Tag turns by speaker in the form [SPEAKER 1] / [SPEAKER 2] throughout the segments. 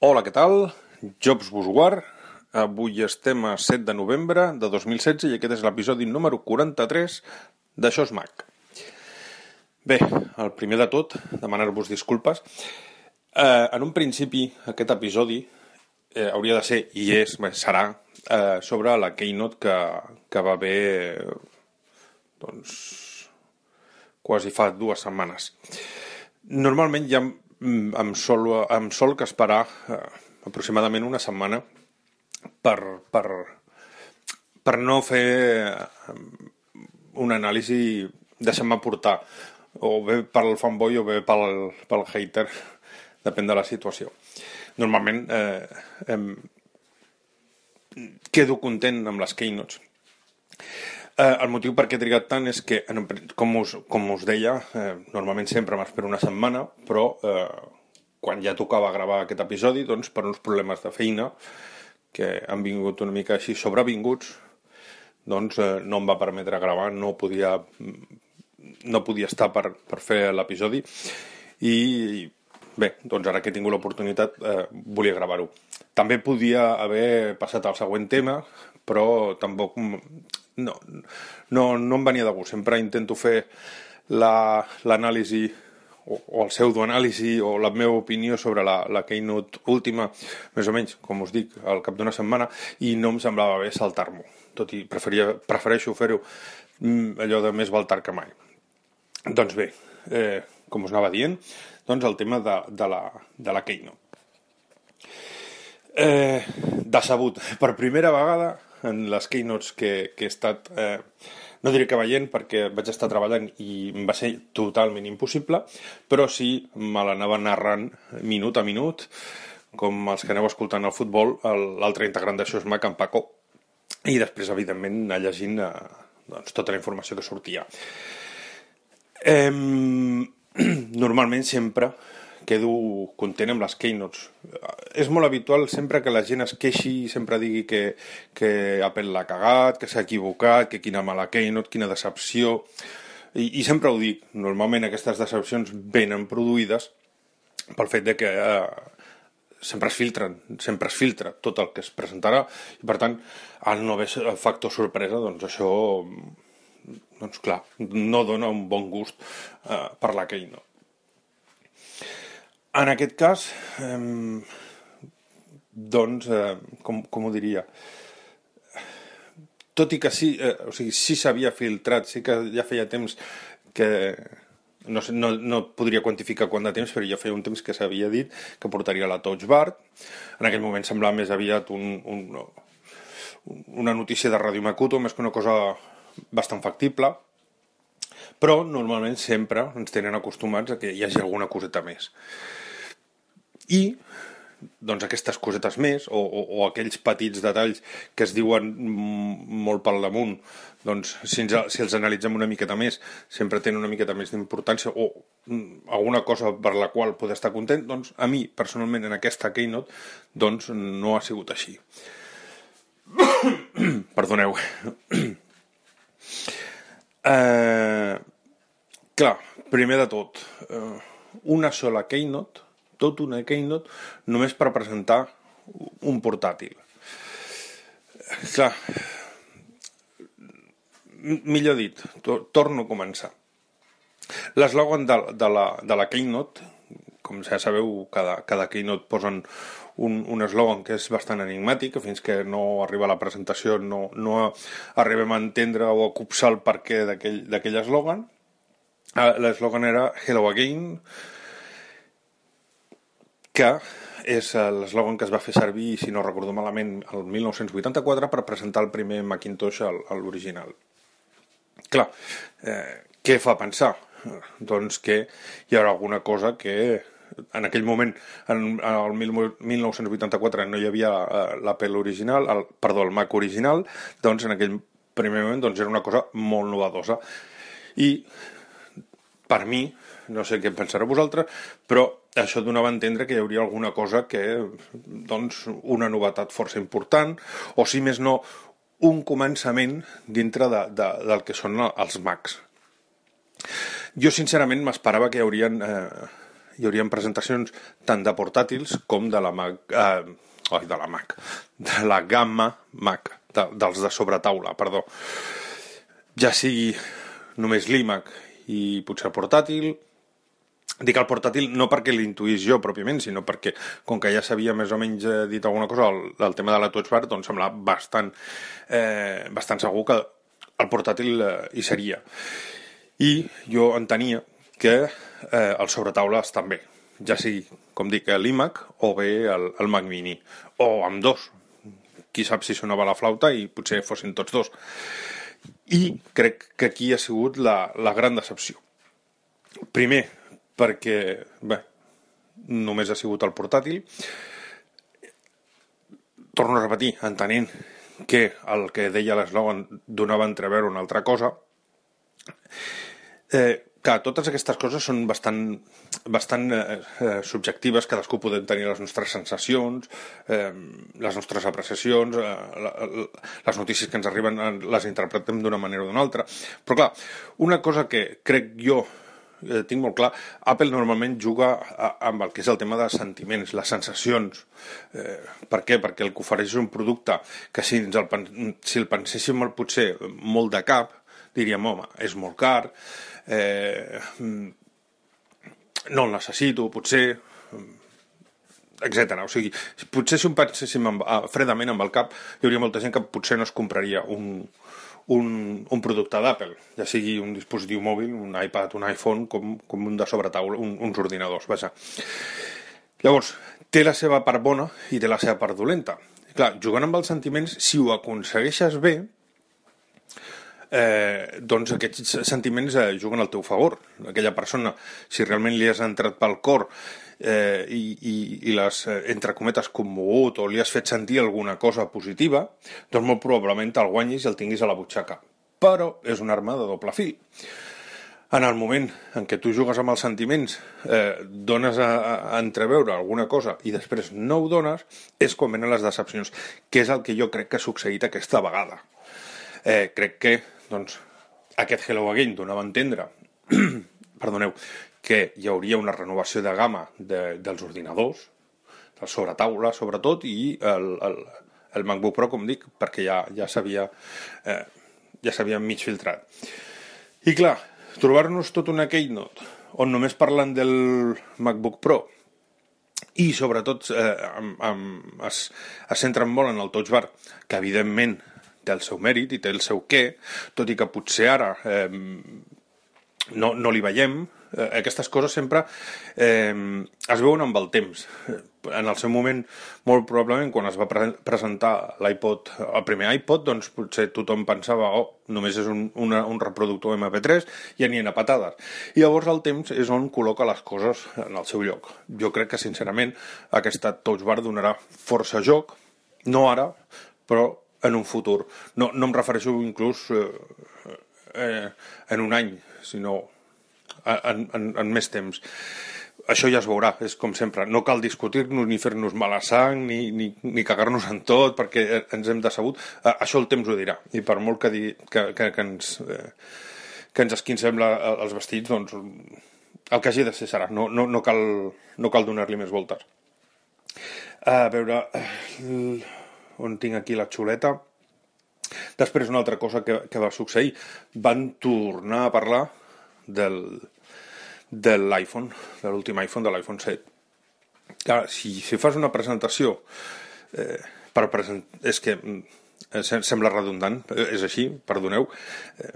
[SPEAKER 1] Hola, què tal? Jobs Busguard. Avui estem a 7 de novembre de 2016 i aquest és l'episodi número 43 d'Això és Mac. Bé, el primer de tot, demanar-vos disculpes. Eh, en un principi, aquest episodi eh, hauria de ser, i és, bé, serà, eh, sobre la Keynote que, que va haver doncs, quasi fa dues setmanes. Normalment ja em sol, em sol que esperar eh, aproximadament una setmana per, per, per no fer eh, un anàlisi deixant-me portar o bé pel fanboy o bé pel, pel hater depèn de la situació. Normalment eh, em, quedo content amb les keynotes eh, el motiu per què he trigat tant és que, com us, com us deia, eh, normalment sempre m'espero una setmana, però eh, quan ja tocava gravar aquest episodi, doncs per uns problemes de feina que han vingut una mica així sobrevinguts, doncs eh, no em va permetre gravar, no podia, no podia estar per, per fer l'episodi i bé, doncs ara que he tingut l'oportunitat eh, volia gravar-ho. També podia haver passat al següent tema, però tampoc no, no, no em venia de gust. Sempre intento fer l'anàlisi la, o, o el pseudoanàlisi o la meva opinió sobre la, la Keynote última, més o menys, com us dic, al cap d'una setmana, i no em semblava bé saltar-m'ho. Tot i preferia, prefereixo fer-ho mm, allò de més val tard que mai. Doncs bé, eh, com us anava dient, doncs el tema de, de, la, de la Keynote. Eh, decebut. Per primera vegada en les keynotes que, que he estat... Eh, no diré que veient perquè vaig estar treballant i va ser totalment impossible, però sí me l'anava narrant minut a minut, com els que aneu escoltant el futbol, l'altre integrant d'això és Mac, en Paco, i després, evidentment, anar llegint eh, doncs, tota la informació que sortia. Eh, normalment sempre quedo content amb les keynotes. És molt habitual sempre que la gent es queixi, sempre digui que, que Apple l'ha cagat, que s'ha equivocat, que quina mala keynote, quina decepció... I, I sempre ho dic, normalment aquestes decepcions venen produïdes pel fet de que eh, sempre es filtren, sempre es filtra tot el que es presentarà i per tant al no haver factor sorpresa doncs això doncs clar, no dona un bon gust eh, per la Keynote. En aquest cas, eh, doncs, eh, com, com ho diria, tot i que sí, eh, o sigui, sí s'havia filtrat, sí que ja feia temps que no, sé, no, no podria quantificar quant de temps, però ja feia un temps que s'havia dit que portaria la Touch Bar. En aquell moment semblava més aviat un, un, una notícia de Radio Makuto, més que una cosa bastant factible, però normalment sempre ens tenen acostumats a que hi hagi alguna coseta més. I doncs aquestes cosetes més o, o, o aquells petits detalls que es diuen molt pel damunt doncs si, ens, si els analitzem una miqueta més sempre tenen una miqueta més d'importància o mm, alguna cosa per la qual poder estar content doncs a mi personalment en aquesta Keynote doncs no ha sigut així. Perdoneu. Eh, primer de tot eh, una sola Keynote tot una Keynote només per presentar un portàtil. Clar, millor dit, to torno a començar. L'eslògan de, de, la, de la Keynote, com ja sabeu, cada, cada Keynote posen un, un eslògan que és bastant enigmàtic, fins que no arriba a la presentació no, no arribem a entendre o a copsar el perquè d'aquell eslògan. L'eslògan era Hello Again, que és l'eslògan que es va fer servir, si no recordo malament, el 1984 per presentar el primer Macintosh a l'original. Clar, eh, què fa pensar? Doncs que hi haurà alguna cosa que en aquell moment, en el 1984 no hi havia eh, l'Apple original, el, perdó, el Mac original, doncs en aquell primer moment doncs era una cosa molt novedosa. I per mi, no sé què pensareu vosaltres, però això donava a entendre que hi hauria alguna cosa que, doncs, una novetat força important, o si més no, un començament dintre de, de, del que són els Macs. Jo, sincerament, m'esperava que hi haurien, eh, hi haurien presentacions tant de portàtils com de la Mac, eh, oi, de la Mac, de la gamma Mac, de, dels de sobretaula, perdó. Ja sigui només l'iMac i potser el portàtil, Dic el portàtil no perquè l'intuís jo pròpiament, sinó perquè, com que ja sabia més o menys eh, dit alguna cosa, el, el tema de la touch bar, doncs semblava bastant, eh, bastant segur que el portàtil eh, hi seria. I jo entenia que eh, el sobretaula està bé, ja sigui, com dic, l'iMac o bé el, el Mac Mini, o amb dos. Qui sap si sonava la flauta i potser fossin tots dos. I crec que aquí ha sigut la, la gran decepció. Primer, perquè, bé, només ha sigut el portàtil. Torno a repetir, entenent que el que deia l'eslògan donava a entreveure una altra cosa, eh, que totes aquestes coses són bastant, bastant eh, eh, subjectives, cadascú podem tenir les nostres sensacions, eh, les nostres apreciacions, eh, la, la, les notícies que ens arriben les interpretem d'una manera o d'una altra. Però clar, una cosa que crec jo eh, tinc molt clar, Apple normalment juga a, amb el que és el tema de sentiments, les sensacions. Eh, per què? Perquè el que ofereix és un producte que si, ens el, si el penséssim potser molt de cap, diríem, home, és molt car, eh, no el necessito, potser, etc. O sigui, potser si ho penséssim amb, fredament amb el cap, hi hauria molta gent que potser no es compraria un, un, un producte d'Apple, ja sigui un dispositiu mòbil, un iPad, un iPhone, com, com un de sobretaula, un, uns ordinadors, vaja. Llavors, té la seva part bona i té la seva part dolenta. Clar, jugant amb els sentiments, si ho aconsegueixes bé, eh, doncs aquests sentiments eh, juguen al teu favor. Aquella persona, si realment li has entrat pel cor eh, i, i, i l'has, eh, entre cometes, commogut o li has fet sentir alguna cosa positiva, doncs molt probablement te'l guanyis i el tinguis a la butxaca. Però és una arma de doble fil. En el moment en què tu jugues amb els sentiments, eh, dones a, a entreveure alguna cosa i després no ho dones, és quan venen les decepcions, que és el que jo crec que ha succeït aquesta vegada. Eh, crec que, doncs, aquest Hello Again donava a entendre perdoneu, que hi hauria una renovació de gamma de, dels ordinadors, del sobretaula sobretot, i el, el, el MacBook Pro, com dic, perquè ja, ja s'havia eh, ja s'havia mig filtrat. I clar, trobar-nos tot una Keynote on només parlen del MacBook Pro i sobretot eh, amb, amb, es, es centren molt en el Touch Bar, que evidentment té el seu mèrit i té el seu què, tot i que potser ara eh, no, no li veiem, eh, aquestes coses sempre eh, es veuen amb el temps. En el seu moment, molt probablement, quan es va pre presentar l'iPod, el primer iPod, doncs potser tothom pensava, oh, només és un, una, un reproductor MP3 i n'hi ha patades. I llavors el temps és on col·loca les coses en el seu lloc. Jo crec que, sincerament, aquesta Touch Bar donarà força joc, no ara, però en un futur. No, no em refereixo inclús eh, eh, en un any, sinó en, en, en més temps. Això ja es veurà, és com sempre. No cal discutir-nos ni fer-nos mala sang ni, ni, ni cagar-nos en tot perquè ens hem decebut. Això el temps ho dirà. I per molt que, di, que, que, que ens... Eh, que ens esquincem la, els vestits, doncs el que hagi de ser serà, no, no, no cal, no cal donar-li més voltes. A veure, on tinc aquí la xuleta? Després, una altra cosa que, que va succeir, van tornar a parlar del, de l'iPhone, de l'últim iPhone, de l'iPhone 7. Clar, si, si fas una presentació eh, per present... és que eh, sembla redundant, eh, és així, perdoneu, eh,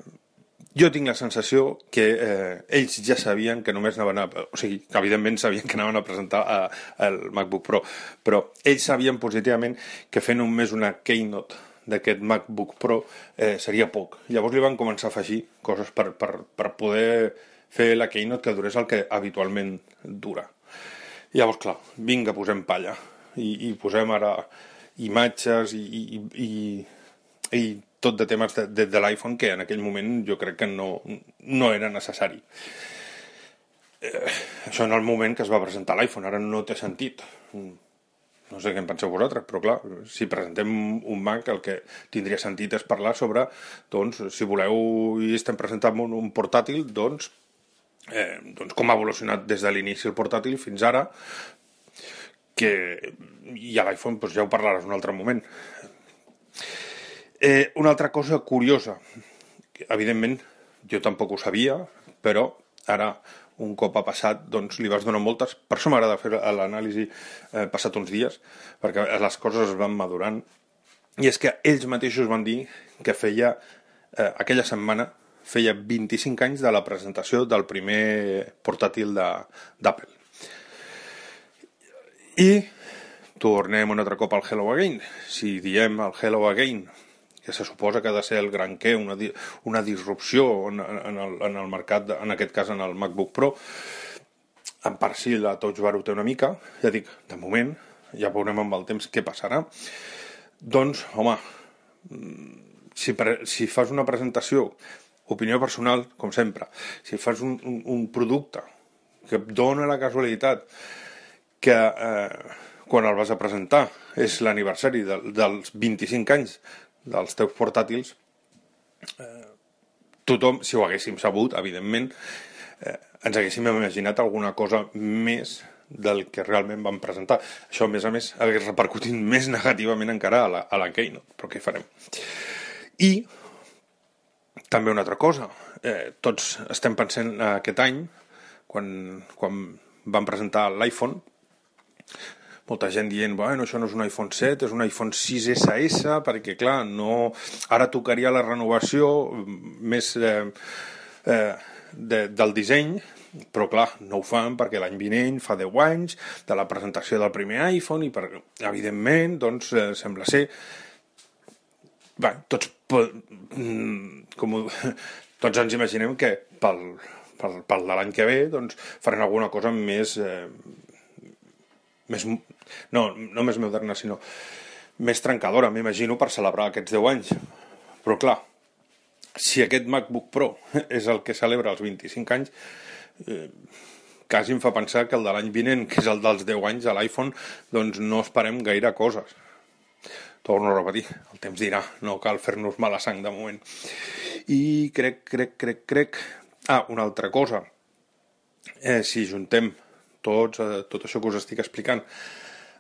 [SPEAKER 1] jo tinc la sensació que eh, ells ja sabien que només anaven a... O sigui, que evidentment sabien que anaven a presentar a, a el MacBook Pro, però ells sabien positivament que fent només una keynote d'aquest MacBook Pro eh, seria poc. Llavors li van començar a afegir coses per, per, per poder fer la Keynote que durés el que habitualment dura. Llavors, clar, vinga, posem palla. I, i posem ara imatges i, i, i, i tot de temes de, de, de l'iPhone que en aquell moment jo crec que no, no era necessari. Eh, això en el moment que es va presentar l'iPhone, ara no té sentit no sé què en penseu vosaltres, però clar, si presentem un Mac el que tindria sentit és parlar sobre, doncs, si voleu i estem presentant un, un portàtil, doncs eh, doncs com ha evolucionat des de l'inici el portàtil fins ara, que i a l'iPhone doncs ja ho parlaràs un altre moment. Eh, una altra cosa curiosa, que, evidentment jo tampoc ho sabia, però ara un cop ha passat, doncs li vas donar moltes. Per això m'agrada fer l'anàlisi eh, passat uns dies, perquè les coses es van madurant. I és que ells mateixos van dir que feia, eh, aquella setmana, feia 25 anys de la presentació del primer portàtil d'Apple. I tornem un altre cop al Hello Again. Si diem el Hello Again que se suposa que ha de ser el gran què, una, una disrupció en, en, el, en el mercat, en aquest cas en el MacBook Pro, en part sí, la Touch Bar ho té una mica, ja dic, de moment, ja veurem amb el temps què passarà, doncs, home, si, pre, si fas una presentació, opinió personal, com sempre, si fas un, un, un producte que dona la casualitat que eh, quan el vas a presentar és l'aniversari de, dels 25 anys dels teus portàtils, eh, tothom, si ho haguéssim sabut, evidentment, eh, ens haguéssim imaginat alguna cosa més del que realment van presentar. Això, a més a més, hagués repercutit més negativament encara a la, a la Keynote, però què farem? I també una altra cosa, eh, tots estem pensant aquest any, quan, quan van presentar l'iPhone, molta gent dient, bueno, això no és un iPhone 7, és un iPhone 6SS, perquè, clar, no... ara tocaria la renovació més eh, eh, de, del disseny, però clar, no ho fan perquè l'any vinent fa 10 anys de la presentació del primer iPhone i per, evidentment doncs eh, sembla ser Bé, tots mm, com ho, tots ens imaginem que pel, pel, pel de l'any que ve doncs faran alguna cosa més eh, més, no, no més moderna, sinó més trencadora, m'imagino, per celebrar aquests 10 anys. Però clar, si aquest MacBook Pro és el que celebra els 25 anys, eh, quasi em fa pensar que el de l'any vinent, que és el dels 10 anys de l'iPhone, doncs no esperem gaire coses. Torno a repetir, el temps dirà, no cal fer-nos mala sang de moment. I crec, crec, crec, crec... Ah, una altra cosa. Eh, si juntem tots, eh, tot això que us estic explicant,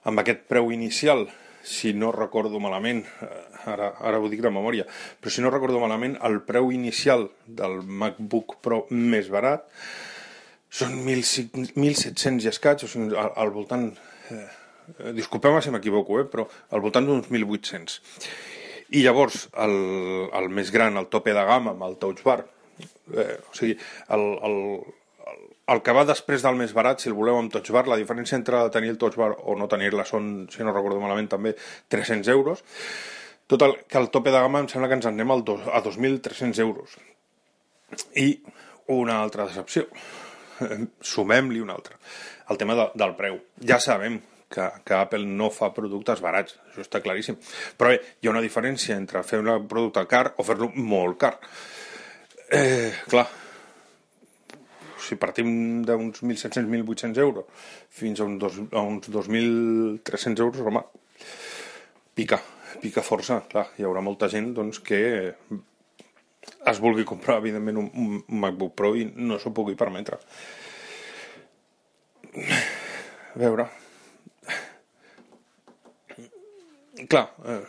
[SPEAKER 1] amb aquest preu inicial, si no recordo malament, eh, ara, ara ho dic de memòria, però si no recordo malament, el preu inicial del MacBook Pro més barat són 1.700 i escaig, o sigui, al, al voltant... Eh, disculpeu-me si m'equivoco, eh, però al voltant d'uns 1.800. I llavors, el, el més gran, el tope de gamma, amb el Touch Bar, eh, o sigui, el, el, el que va després del més barat, si el voleu amb Touch Bar, la diferència entre tenir el Touch Bar o no tenir-la són, si no recordo malament, també 300 euros. Tot el, que el tope de gamma em sembla que ens en anem al a 2.300 euros. I una altra decepció. Sumem-li una altra. El tema de, del preu. Ja sabem que, que Apple no fa productes barats, això està claríssim. Però bé, hi ha una diferència entre fer un producte car o fer-lo molt car. Eh, clar, si partim d'uns 1.700-1.800 euros fins a, un dos, a uns 2.300 euros, home, pica, pica força. Clar, hi haurà molta gent doncs, que es vulgui comprar, evidentment, un, un MacBook Pro i no s'ho pugui permetre. A veure... Clar, eh,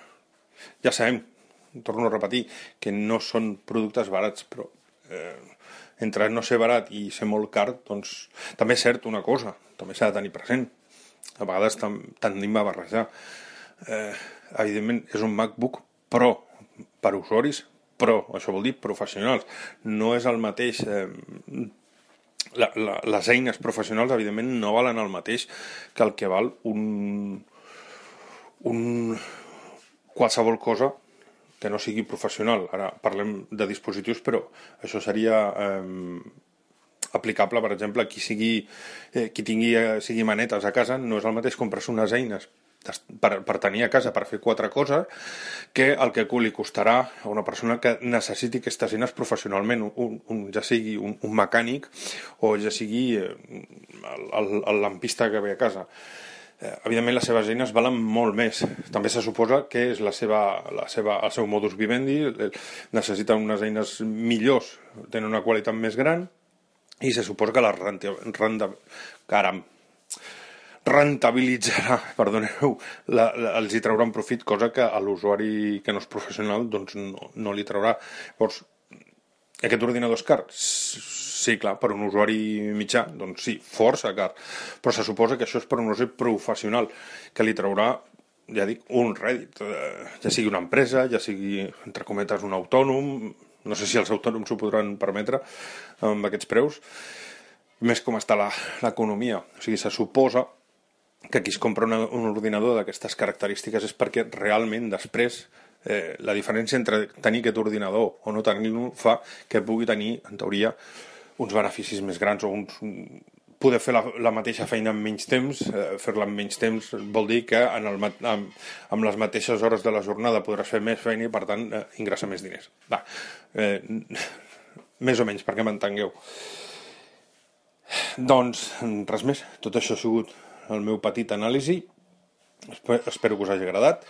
[SPEAKER 1] ja sabem, torno a repetir, que no són productes barats, però eh, entre no ser barat i ser molt car, doncs també és cert una cosa, també s'ha de tenir present. A vegades tendim a barrejar. Eh, evidentment, és un MacBook Pro per usuaris, però, això vol dir professionals. No és el mateix... Eh, la, la, les eines professionals, evidentment, no valen el mateix que el que val un, un qualsevol cosa que no sigui professional. Ara parlem de dispositius, però això seria eh, aplicable, per exemple, a qui, sigui, eh, qui tingui, eh, sigui manetes a casa, no és el mateix comprar-se unes eines per, per tenir a casa per fer quatre coses que el que li costarà a una persona que necessiti aquestes eines professionalment, un, un, ja sigui un, un mecànic o ja sigui eh, el, el, el lampista que ve a casa evidentment les seves eines valen molt més. També se suposa que és la seva, la seva, el seu modus vivendi, necessiten unes eines millors, tenen una qualitat més gran, i se suposa que la renta, renta, caram, rentabilitzarà, perdoneu, la, la, els hi traurà un profit, cosa que a l'usuari que no és professional doncs no, no li traurà. Llavors, aquest ordinador és car? Sí, clar, per un usuari mitjà, doncs sí, força car. Però se suposa que això és per un usuari professional, que li traurà ja dic, un rèdit, eh, ja sigui una empresa, ja sigui, entre cometes, un autònom, no sé si els autònoms ho podran permetre amb aquests preus, més com està l'economia. O sigui, se suposa que qui es compra una, un ordinador d'aquestes característiques és perquè realment després eh, la diferència entre tenir aquest ordinador o no tenir-lo fa que pugui tenir, en teoria, uns beneficis més grans o uns, poder fer la, la mateixa feina en menys temps, eh, fer-la en menys temps vol dir que en el, amb, amb les mateixes hores de la jornada podràs fer més feina i per tant eh, ingressar més diners. Va, eh, més o menys, perquè m'entengueu. Doncs res més, tot això ha sigut el meu petit anàlisi. Espero que us hagi agradat.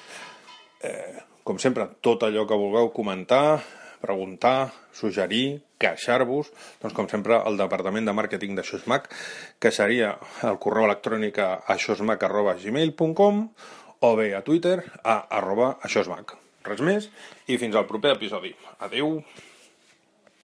[SPEAKER 1] Eh, com sempre, tot allò que vulgueu comentar, preguntar, suggerir, queixar-vos, doncs com sempre el departament de màrqueting de Xosmac, que seria el correu electrònic a aixosmac.gmail.com o bé a Twitter a arroba aixosmac. Res més i fins al proper episodi. Adeu!